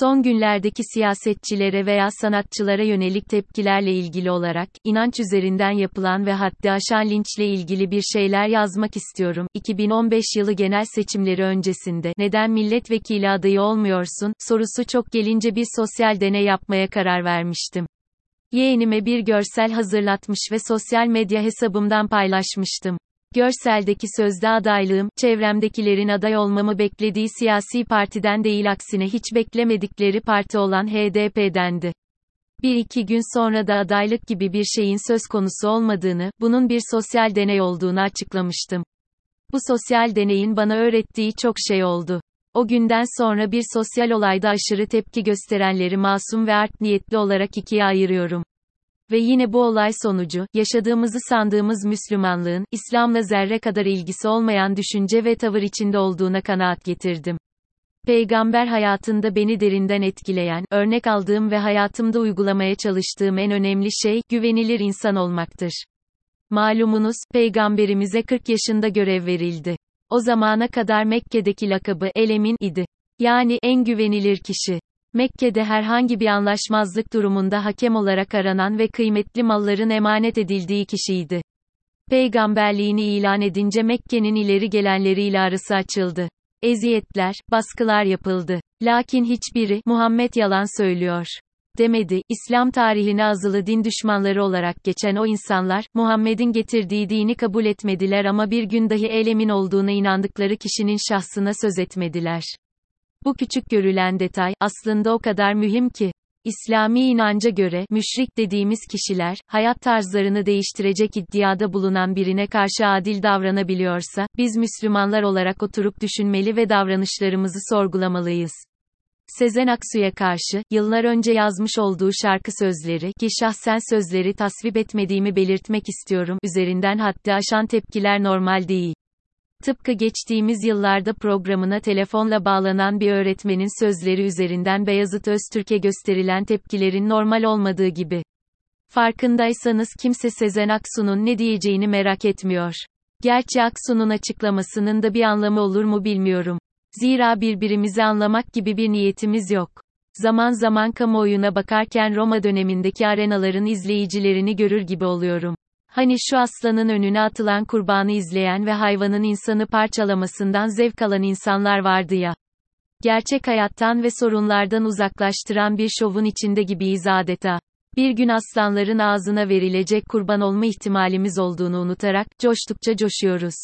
Son günlerdeki siyasetçilere veya sanatçılara yönelik tepkilerle ilgili olarak, inanç üzerinden yapılan ve haddi aşan linçle ilgili bir şeyler yazmak istiyorum. 2015 yılı genel seçimleri öncesinde, neden milletvekili adayı olmuyorsun, sorusu çok gelince bir sosyal deney yapmaya karar vermiştim. Yeğenime bir görsel hazırlatmış ve sosyal medya hesabımdan paylaşmıştım. Görseldeki sözde adaylığım, çevremdekilerin aday olmamı beklediği siyasi partiden değil aksine hiç beklemedikleri parti olan HDP'dendi. Bir iki gün sonra da adaylık gibi bir şeyin söz konusu olmadığını, bunun bir sosyal deney olduğunu açıklamıştım. Bu sosyal deneyin bana öğrettiği çok şey oldu. O günden sonra bir sosyal olayda aşırı tepki gösterenleri masum ve art niyetli olarak ikiye ayırıyorum. Ve yine bu olay sonucu, yaşadığımızı sandığımız Müslümanlığın, İslam'la zerre kadar ilgisi olmayan düşünce ve tavır içinde olduğuna kanaat getirdim. Peygamber hayatında beni derinden etkileyen, örnek aldığım ve hayatımda uygulamaya çalıştığım en önemli şey, güvenilir insan olmaktır. Malumunuz, peygamberimize 40 yaşında görev verildi. O zamana kadar Mekke'deki lakabı Elemin idi. Yani en güvenilir kişi. Mekke'de herhangi bir anlaşmazlık durumunda hakem olarak aranan ve kıymetli malların emanet edildiği kişiydi. Peygamberliğini ilan edince Mekke'nin ileri gelenleriyle arası açıldı. Eziyetler, baskılar yapıldı. Lakin hiçbiri, Muhammed yalan söylüyor. Demedi, İslam tarihine azılı din düşmanları olarak geçen o insanlar, Muhammed'in getirdiği dini kabul etmediler ama bir gün dahi elemin olduğuna inandıkları kişinin şahsına söz etmediler. Bu küçük görülen detay, aslında o kadar mühim ki, İslami inanca göre, müşrik dediğimiz kişiler, hayat tarzlarını değiştirecek iddiada bulunan birine karşı adil davranabiliyorsa, biz Müslümanlar olarak oturup düşünmeli ve davranışlarımızı sorgulamalıyız. Sezen Aksu'ya karşı, yıllar önce yazmış olduğu şarkı sözleri, ki şahsen sözleri tasvip etmediğimi belirtmek istiyorum, üzerinden haddi aşan tepkiler normal değil. Tıpkı geçtiğimiz yıllarda programına telefonla bağlanan bir öğretmenin sözleri üzerinden Beyazıt Öztürk'e gösterilen tepkilerin normal olmadığı gibi. Farkındaysanız kimse Sezen Aksu'nun ne diyeceğini merak etmiyor. Gerçi Aksu'nun açıklamasının da bir anlamı olur mu bilmiyorum. Zira birbirimizi anlamak gibi bir niyetimiz yok. Zaman zaman kamuoyuna bakarken Roma dönemindeki arenaların izleyicilerini görür gibi oluyorum. Hani şu aslanın önüne atılan kurbanı izleyen ve hayvanın insanı parçalamasından zevk alan insanlar vardı ya. Gerçek hayattan ve sorunlardan uzaklaştıran bir şovun içinde gibiyiz adeta. Bir gün aslanların ağzına verilecek kurban olma ihtimalimiz olduğunu unutarak, coştukça coşuyoruz.